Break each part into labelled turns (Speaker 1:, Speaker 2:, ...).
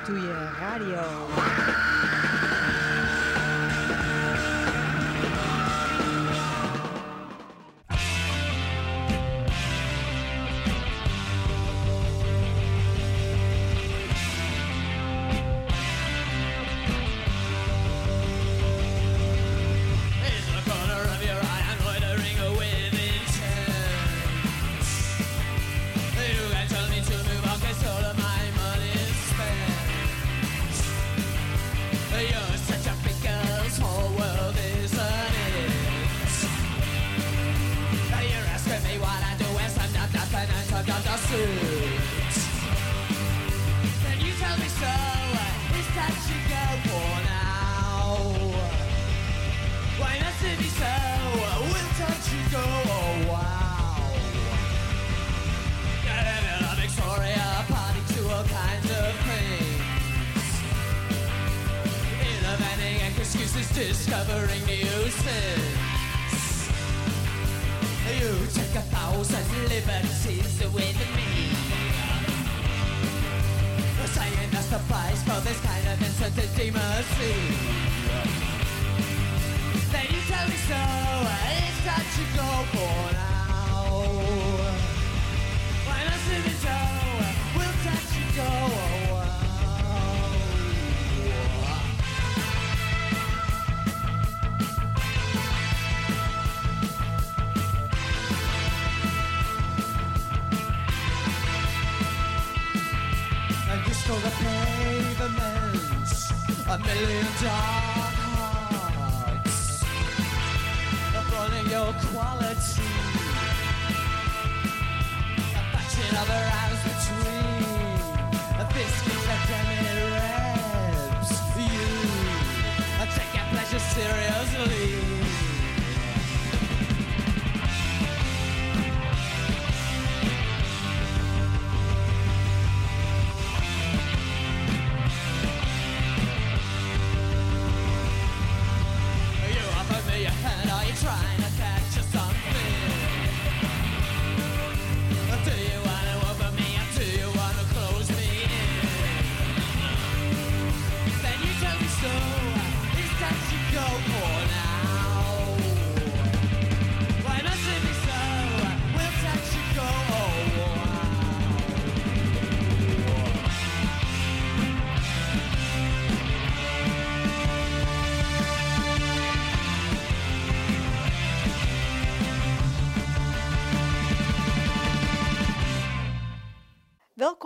Speaker 1: Ratatouille Radio.
Speaker 2: And just for the pavements, a million dark hearts running your quality. A batching of rounds between a biscuits and demi rebs. You are taking pleasure seriously.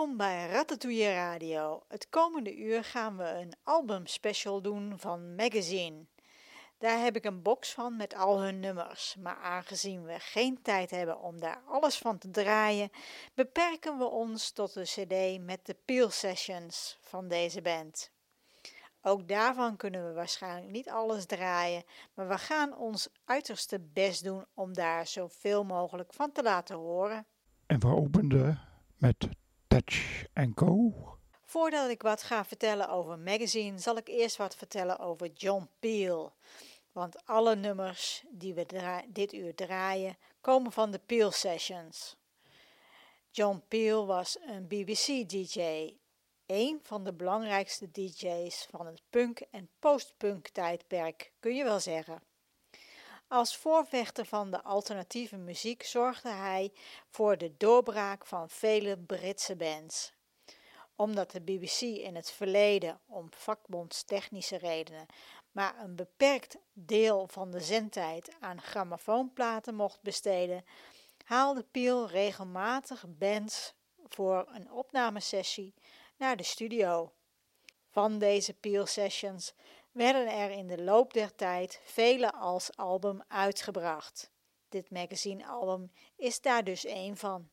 Speaker 1: Welkom bij Ratatouille Radio. Het komende uur gaan we een albumspecial doen van Magazine. Daar heb ik een box van met al hun nummers. Maar aangezien we geen tijd hebben om daar alles van te draaien, beperken we ons tot de CD met de Peel Sessions van deze band. Ook daarvan kunnen we waarschijnlijk niet alles draaien, maar we gaan ons uiterste best doen om daar zoveel mogelijk van te laten horen.
Speaker 3: En we openden met Touch.
Speaker 1: Voordat ik wat ga vertellen over Magazine, zal ik eerst wat vertellen over John Peel. Want alle nummers die we dit uur draaien, komen van de Peel Sessions. John Peel was een BBC-DJ, een van de belangrijkste DJ's van het punk- en post-punk tijdperk, kun je wel zeggen. Als voorvechter van de alternatieve muziek zorgde hij voor de doorbraak van vele Britse bands. Omdat de BBC in het verleden om vakbondstechnische redenen maar een beperkt deel van de zendtijd aan grammofoonplaten mocht besteden, haalde Peel regelmatig bands voor een opnamesessie naar de studio. Van deze Peel Sessions werden er in de loop der tijd vele als album uitgebracht. Dit magazine-album is daar dus één van.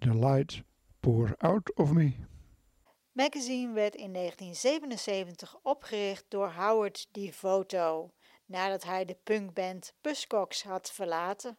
Speaker 2: The Light
Speaker 3: Pour Out of Me.
Speaker 1: Magazine werd in 1977 opgericht door Howard DeVoto nadat hij de punkband Buzzcocks had verlaten.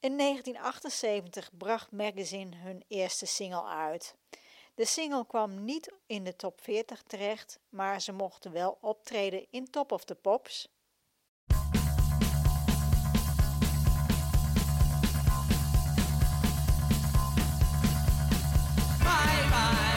Speaker 1: In 1978 bracht Magazine hun eerste single uit. De single kwam niet in de top 40 terecht, maar ze mochten wel optreden in Top of the Pops,
Speaker 2: bye bye.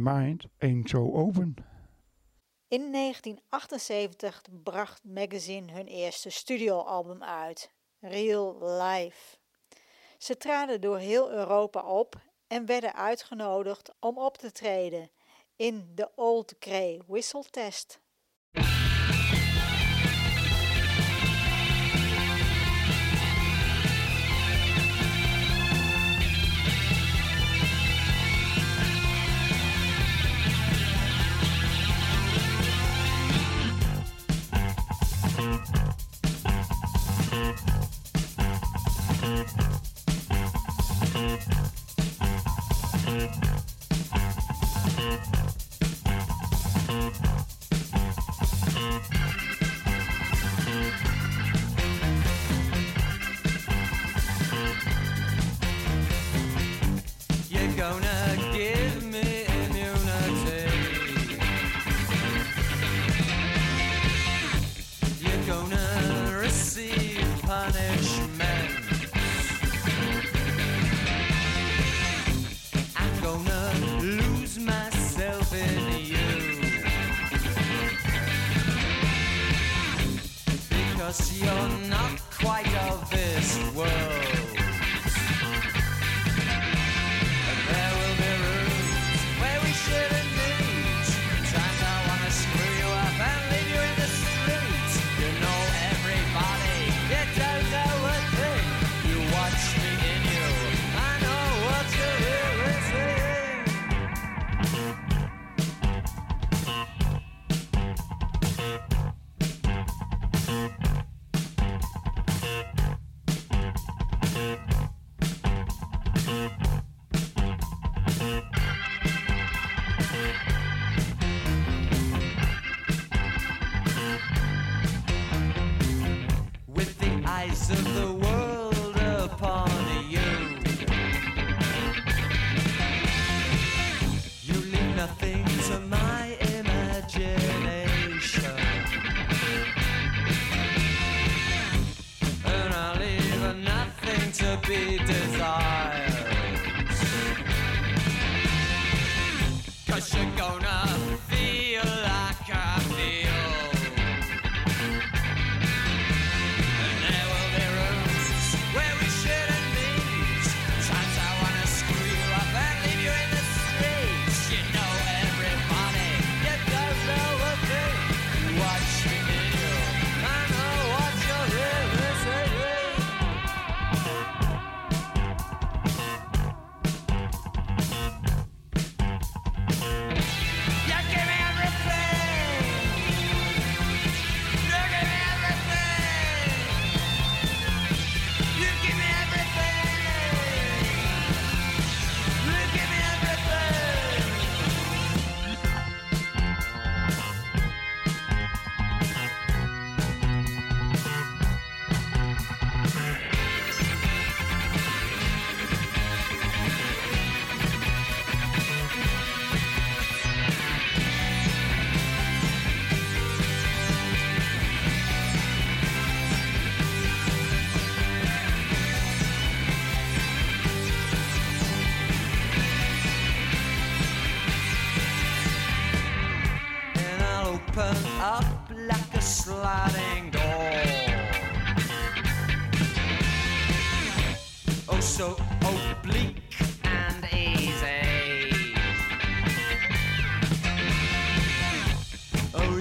Speaker 2: Mind Ain't So Open. In
Speaker 1: 1978 bracht Magazine hun eerste studioalbum uit, Real Life. Ze traden door heel Europa op en werden uitgenodigd om op te treden in de Old Grey Whistle Test.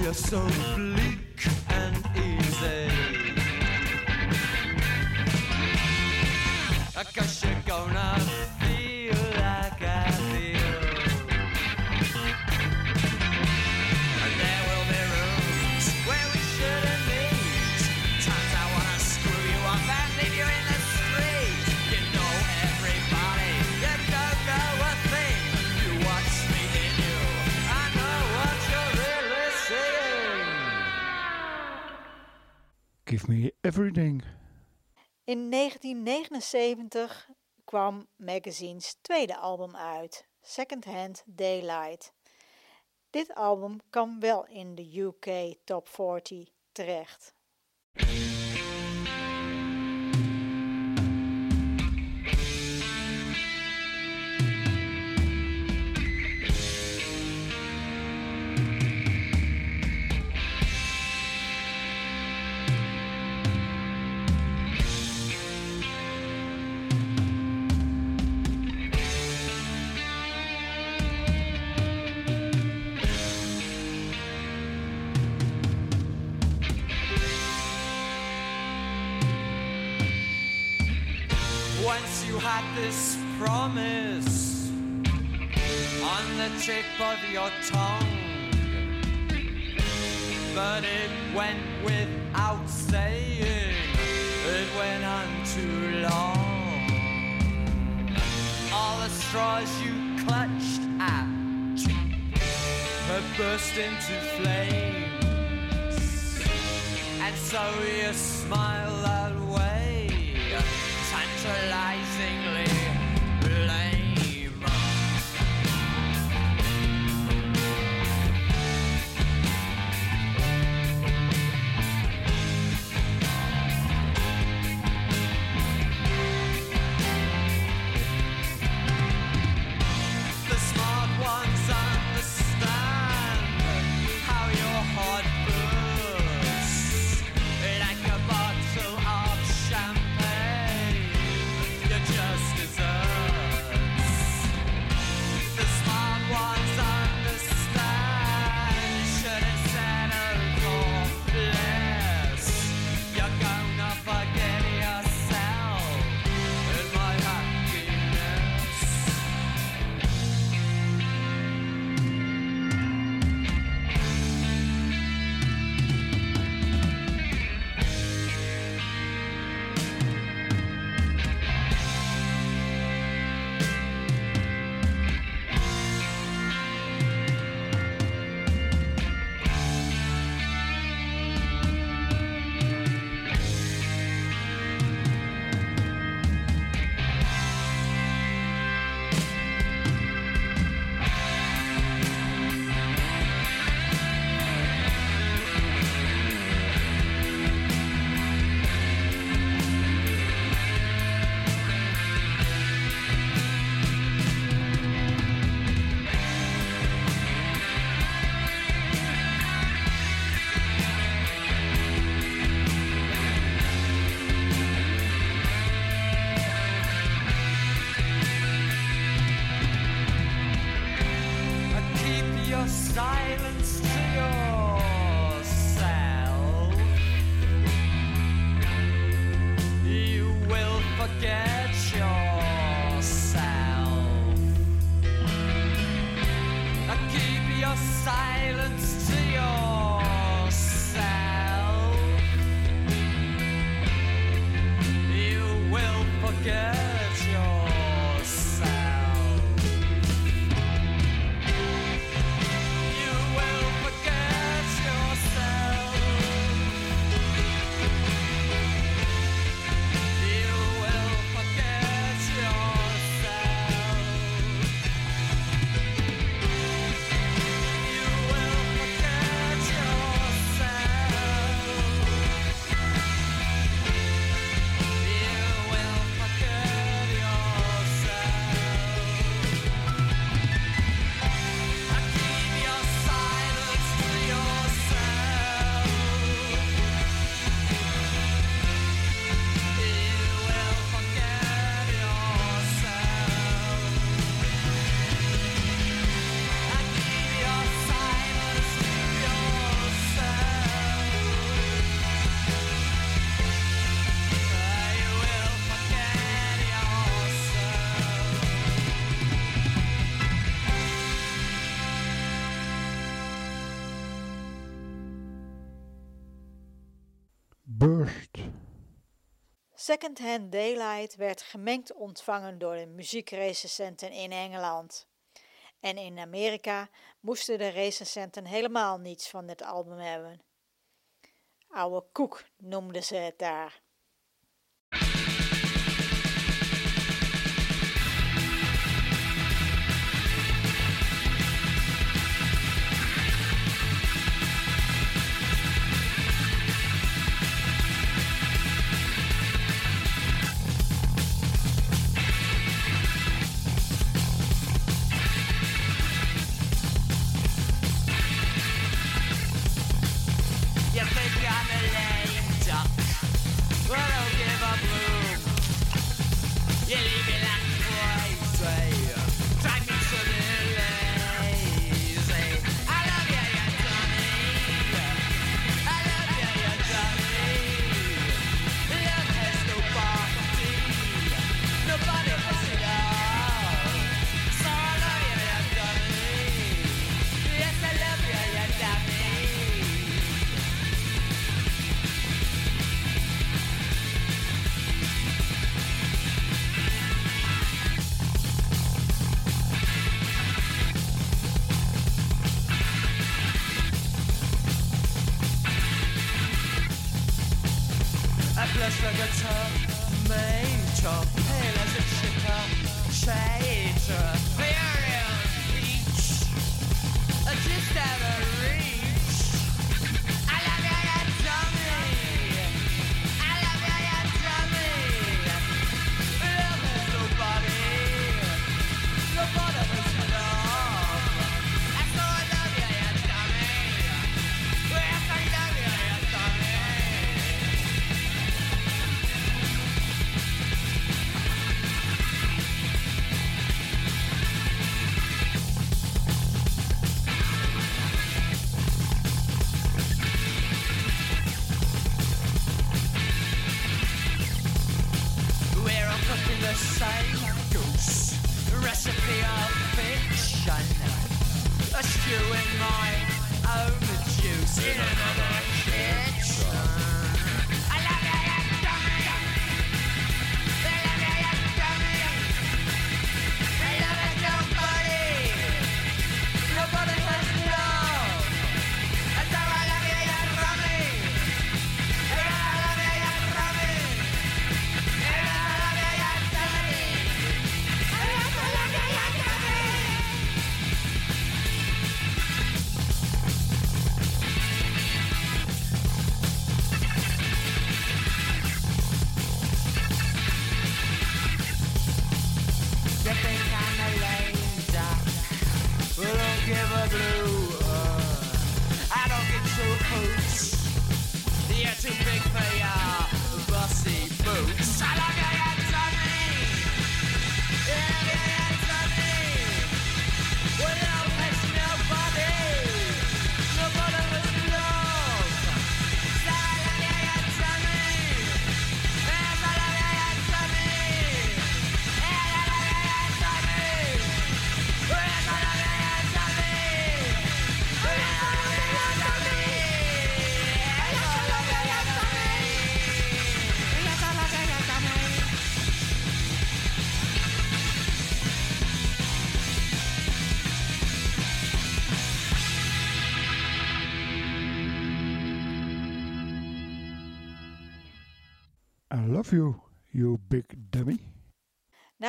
Speaker 2: you're so bleak and easy. Me
Speaker 3: Everything.
Speaker 1: In 1979 kwam Magazine's tweede album uit, Second Hand Daylight. Dit album kwam wel in de UK Top 40 terecht.
Speaker 2: trip of your tongue, but it went without saying. It went on too long. All the straws you clutched at had burst into flames, and so you smile that way, tantalizing.
Speaker 3: Burst.
Speaker 1: Secondhand Daylight werd gemengd ontvangen door de muziekrecensenten in Engeland. En in Amerika moesten de recensenten helemaal niets van dit album hebben. Oude koek noemden ze het daar.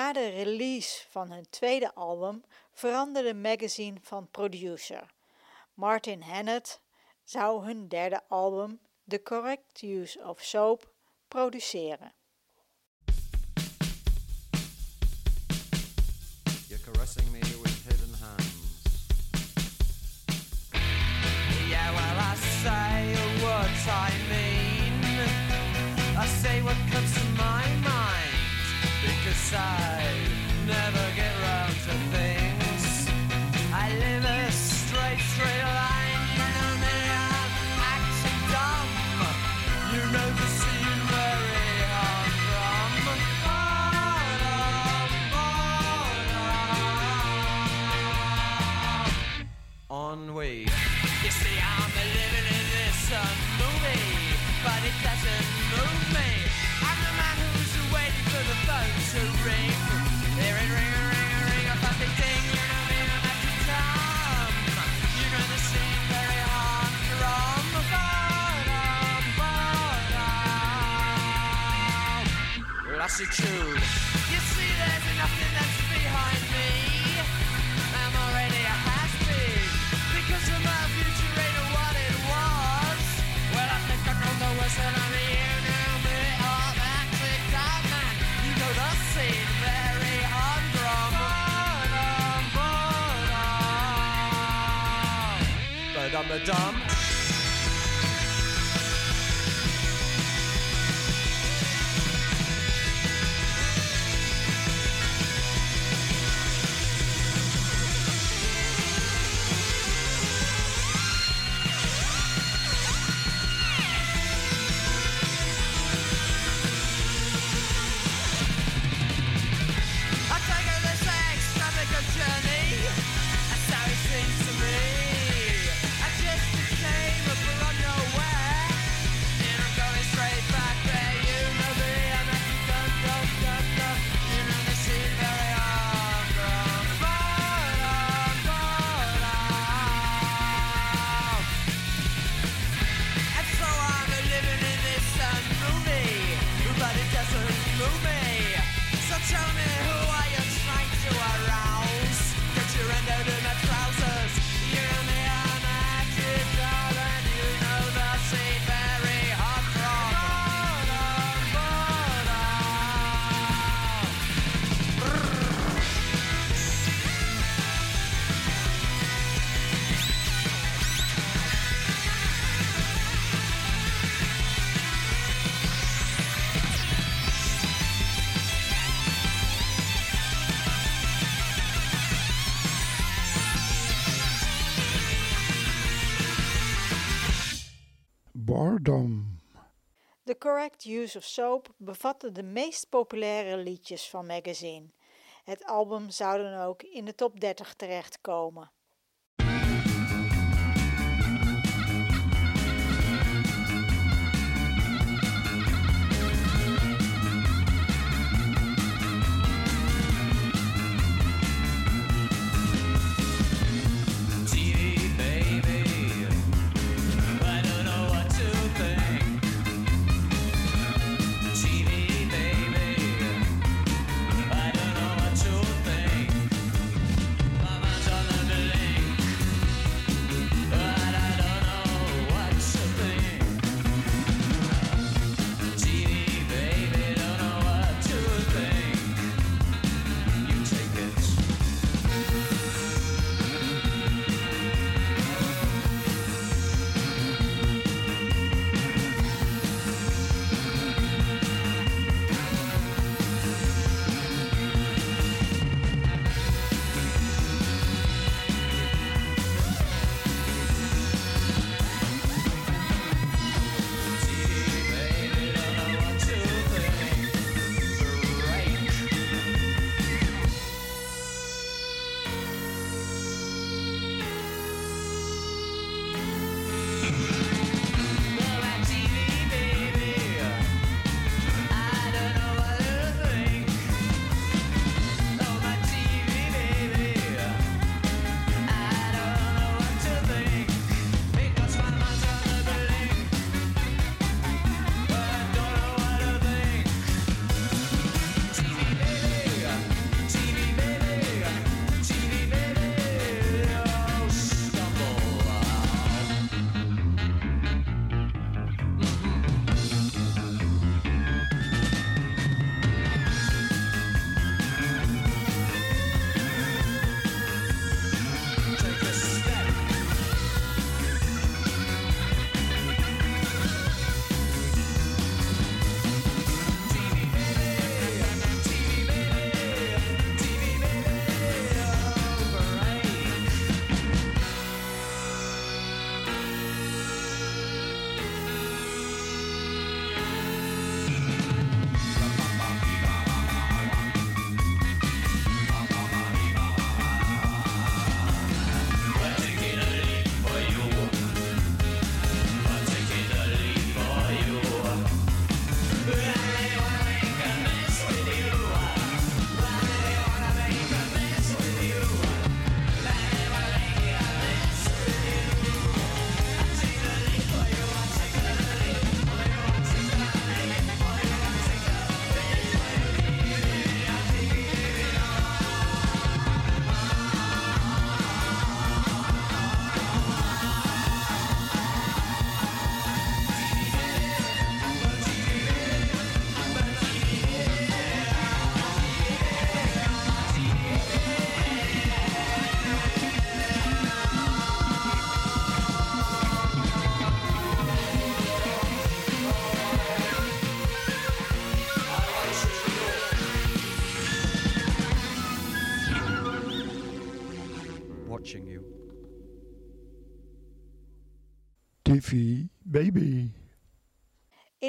Speaker 1: Na de release van hun tweede album veranderde Magazine van producer. Martin Hennet zou hun derde album, The Correct Use of Soap, produceren.
Speaker 4: You're caressing me with hidden hands.
Speaker 2: Yeah, well, I say what I mean. I say what comes to my mind because I. so. You see, there's nothing that's behind me. I'm already a has been because of my future ain't what it was. Well, I think I know the worst that I'm here now. Me up, acting that man. You know the scene very humdrum. But I'm a dumb. Correct Use of Soap bevatte de meest populaire liedjes van Magazine. Het album zou dan ook in de top 30 terechtkomen.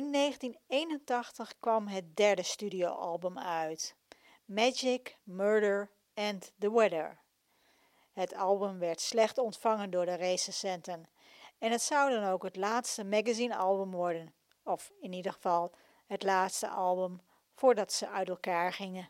Speaker 2: In 1981 kwam het derde studioalbum uit, Magic, Murder and the Weather. Het album werd slecht ontvangen door de recensenten en het zou dan ook het laatste magazinealbum worden, of in ieder geval het laatste album voordat ze uit elkaar gingen.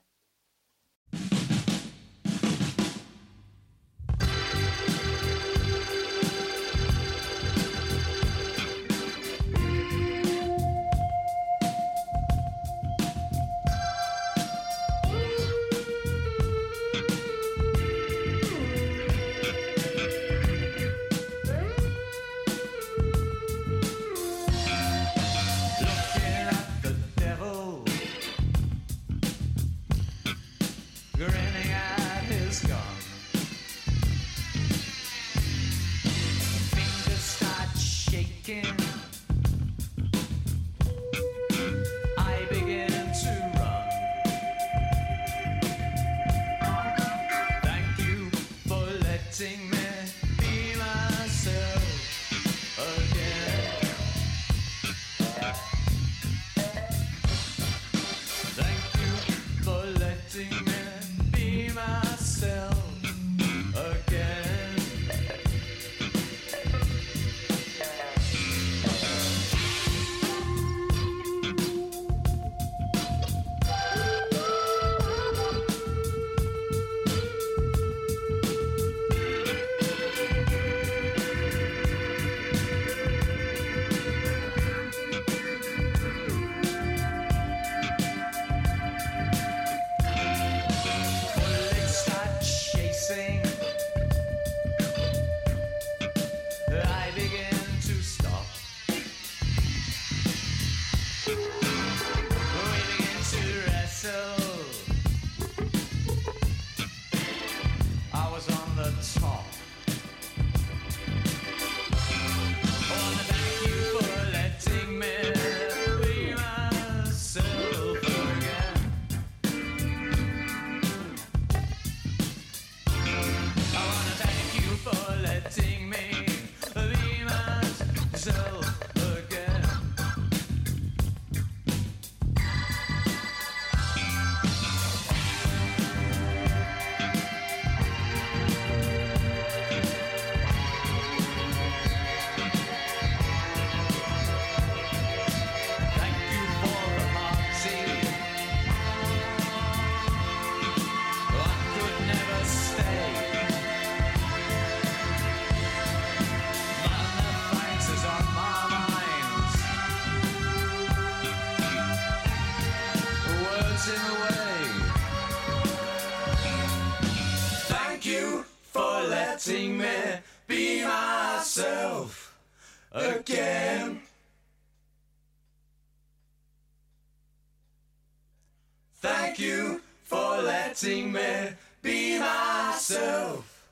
Speaker 5: letting me be myself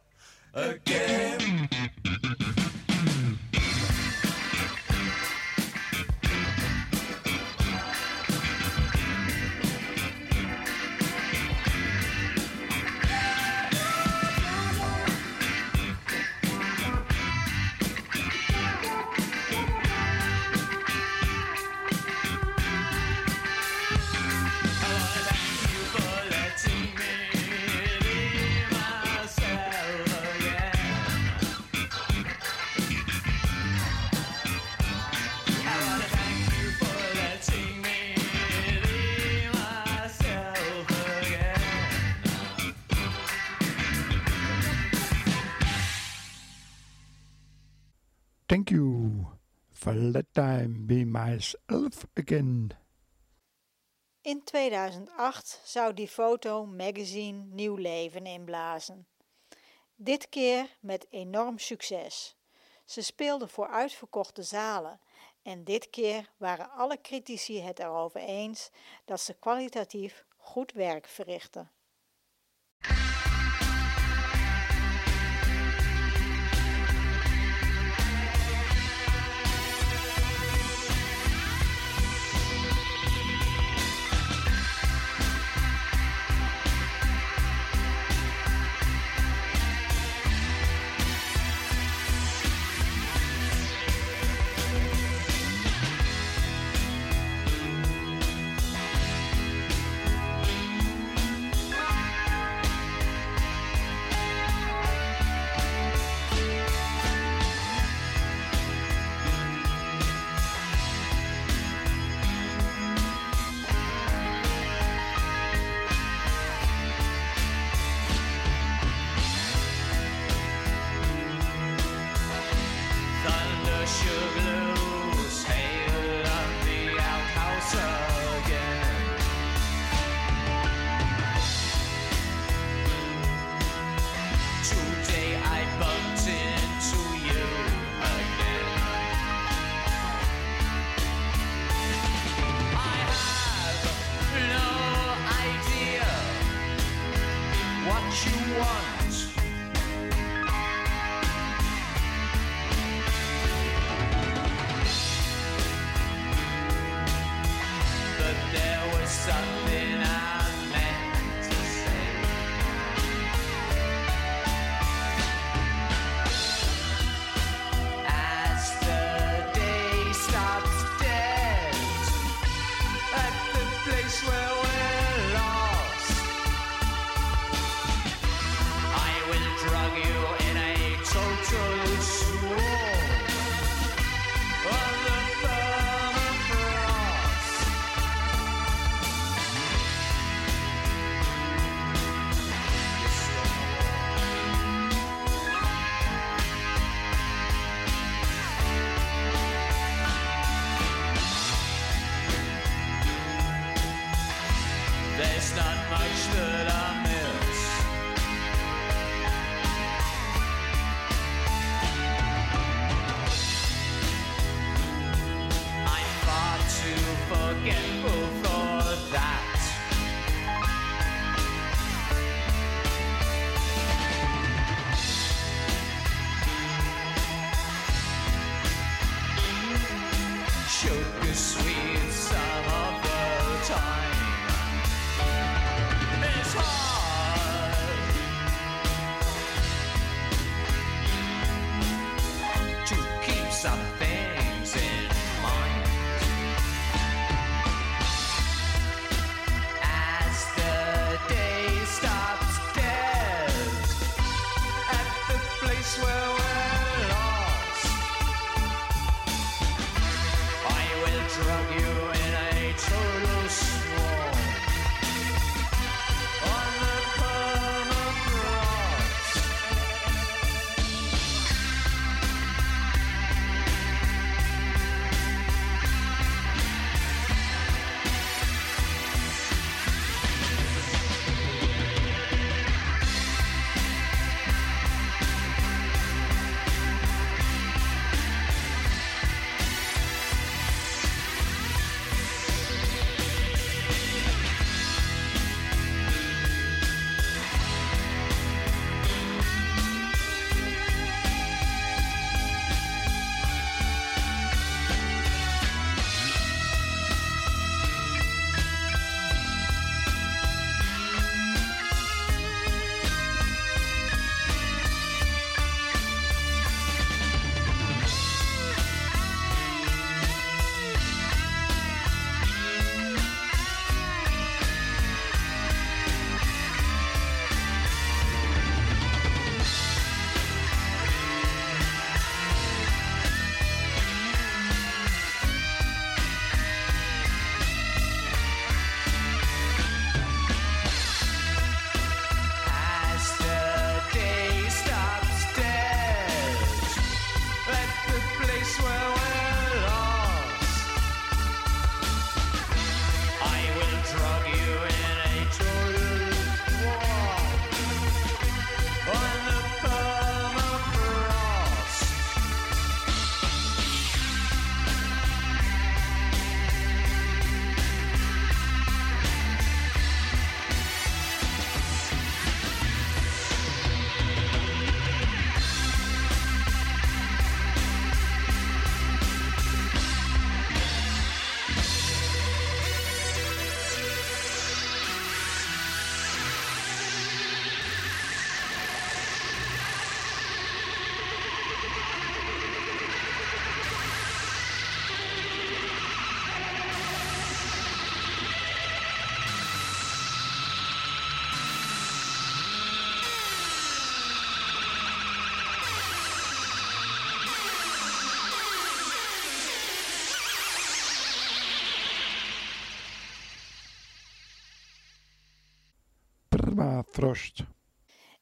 Speaker 5: again.
Speaker 3: let time be myself again.
Speaker 2: In 2008 zou die foto magazine nieuw leven inblazen. Dit keer met enorm succes. Ze speelden voor uitverkochte zalen en dit keer waren alle critici het erover eens dat ze kwalitatief goed werk verrichten.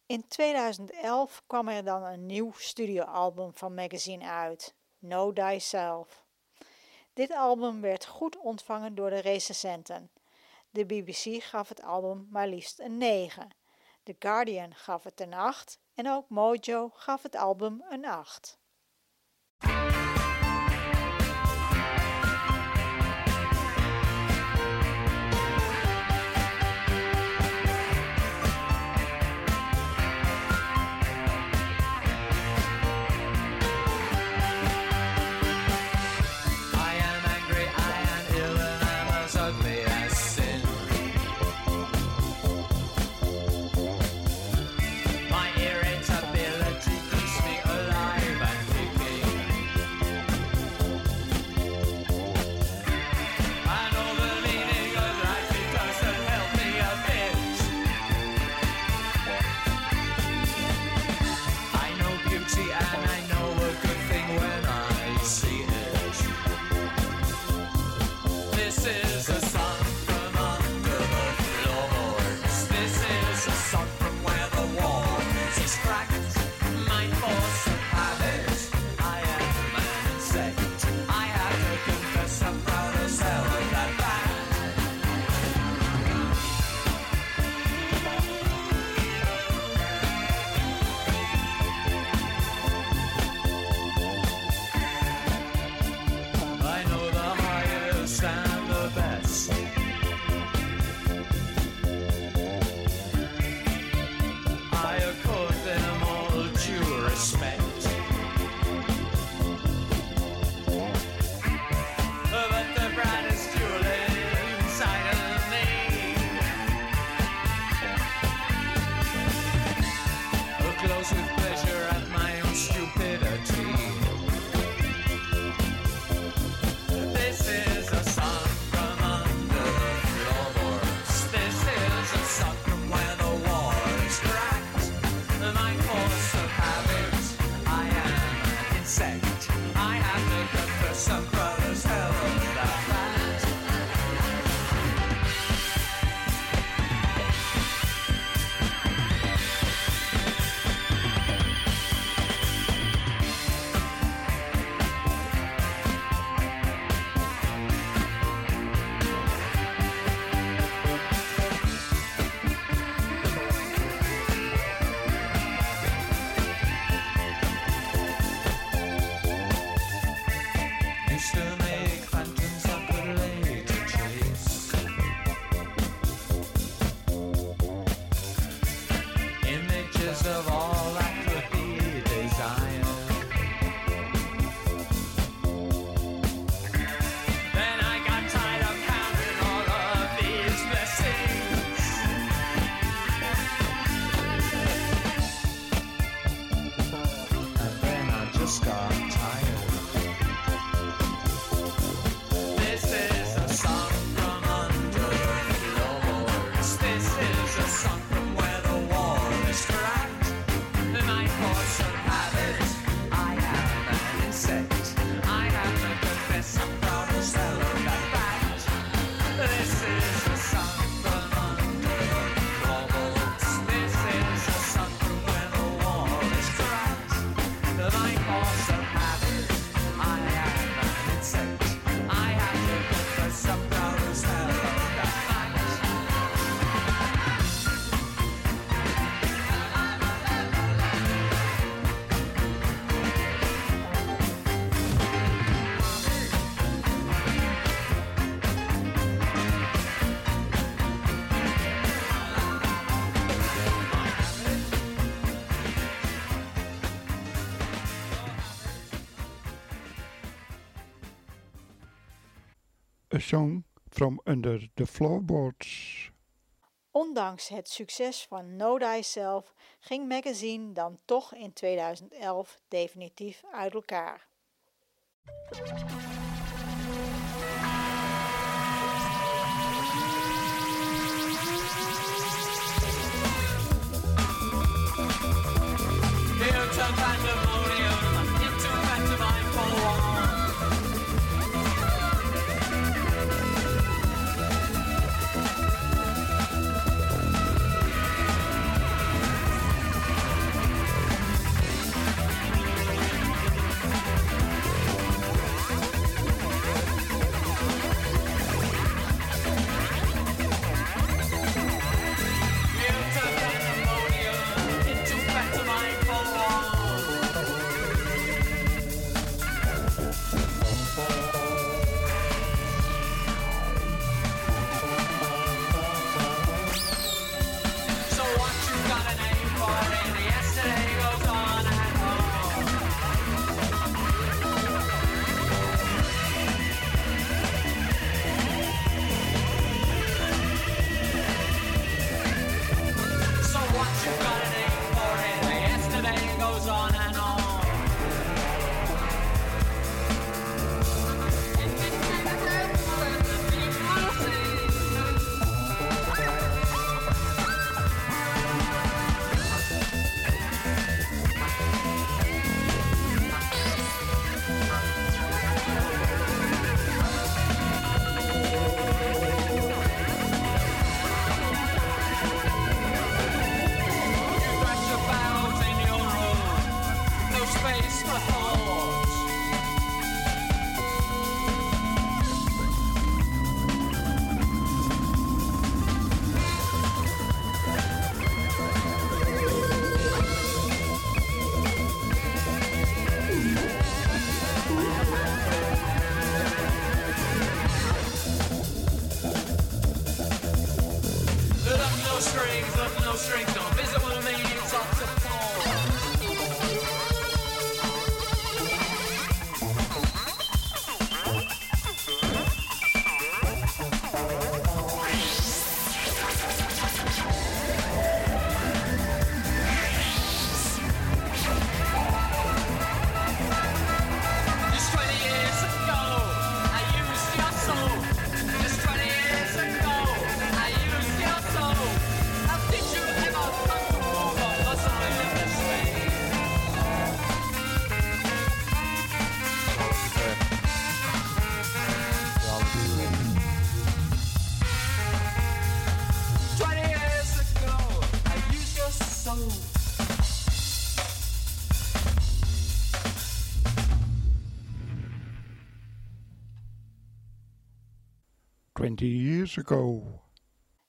Speaker 2: In
Speaker 1: 2011 kwam er dan een nieuw studioalbum van Magazine uit, Know Thyself. Dit album werd goed ontvangen door de recensenten. De BBC gaf het album maar liefst een 9. The Guardian gaf het een 8 en ook Mojo gaf het album een 8.
Speaker 2: From Under the
Speaker 3: Floorboards.
Speaker 2: Ondanks het succes van Know Thyself ging Magazine dan toch in 2011 definitief uit elkaar.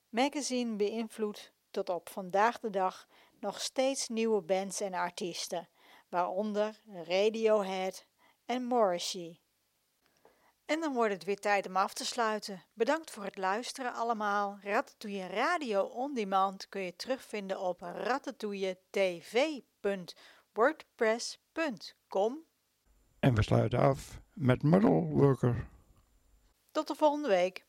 Speaker 2: Magazine beïnvloedt tot op vandaag de dag nog steeds nieuwe bands en artiesten, waaronder Radiohead en Morrissey.
Speaker 1: En dan wordt het weer tijd om af te sluiten. Bedankt voor het luisteren allemaal. Ratatouille Radio On Demand kun je terugvinden op ratatouilletv.wordpress.com
Speaker 3: En we sluiten af met Muddle Worker.
Speaker 1: Tot de volgende week.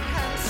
Speaker 2: And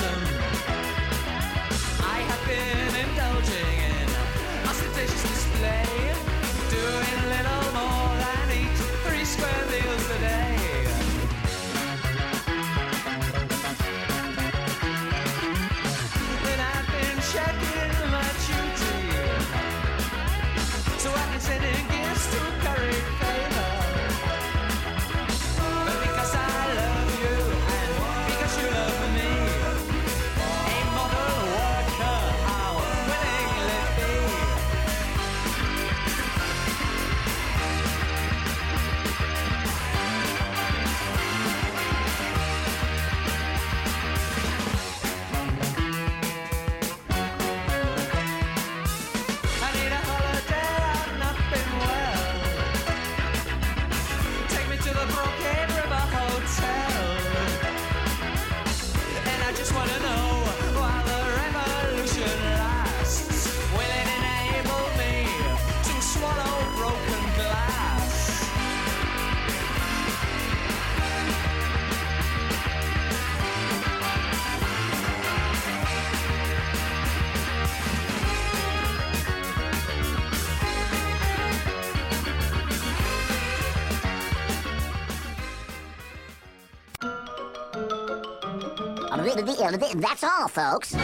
Speaker 6: That's all, folks.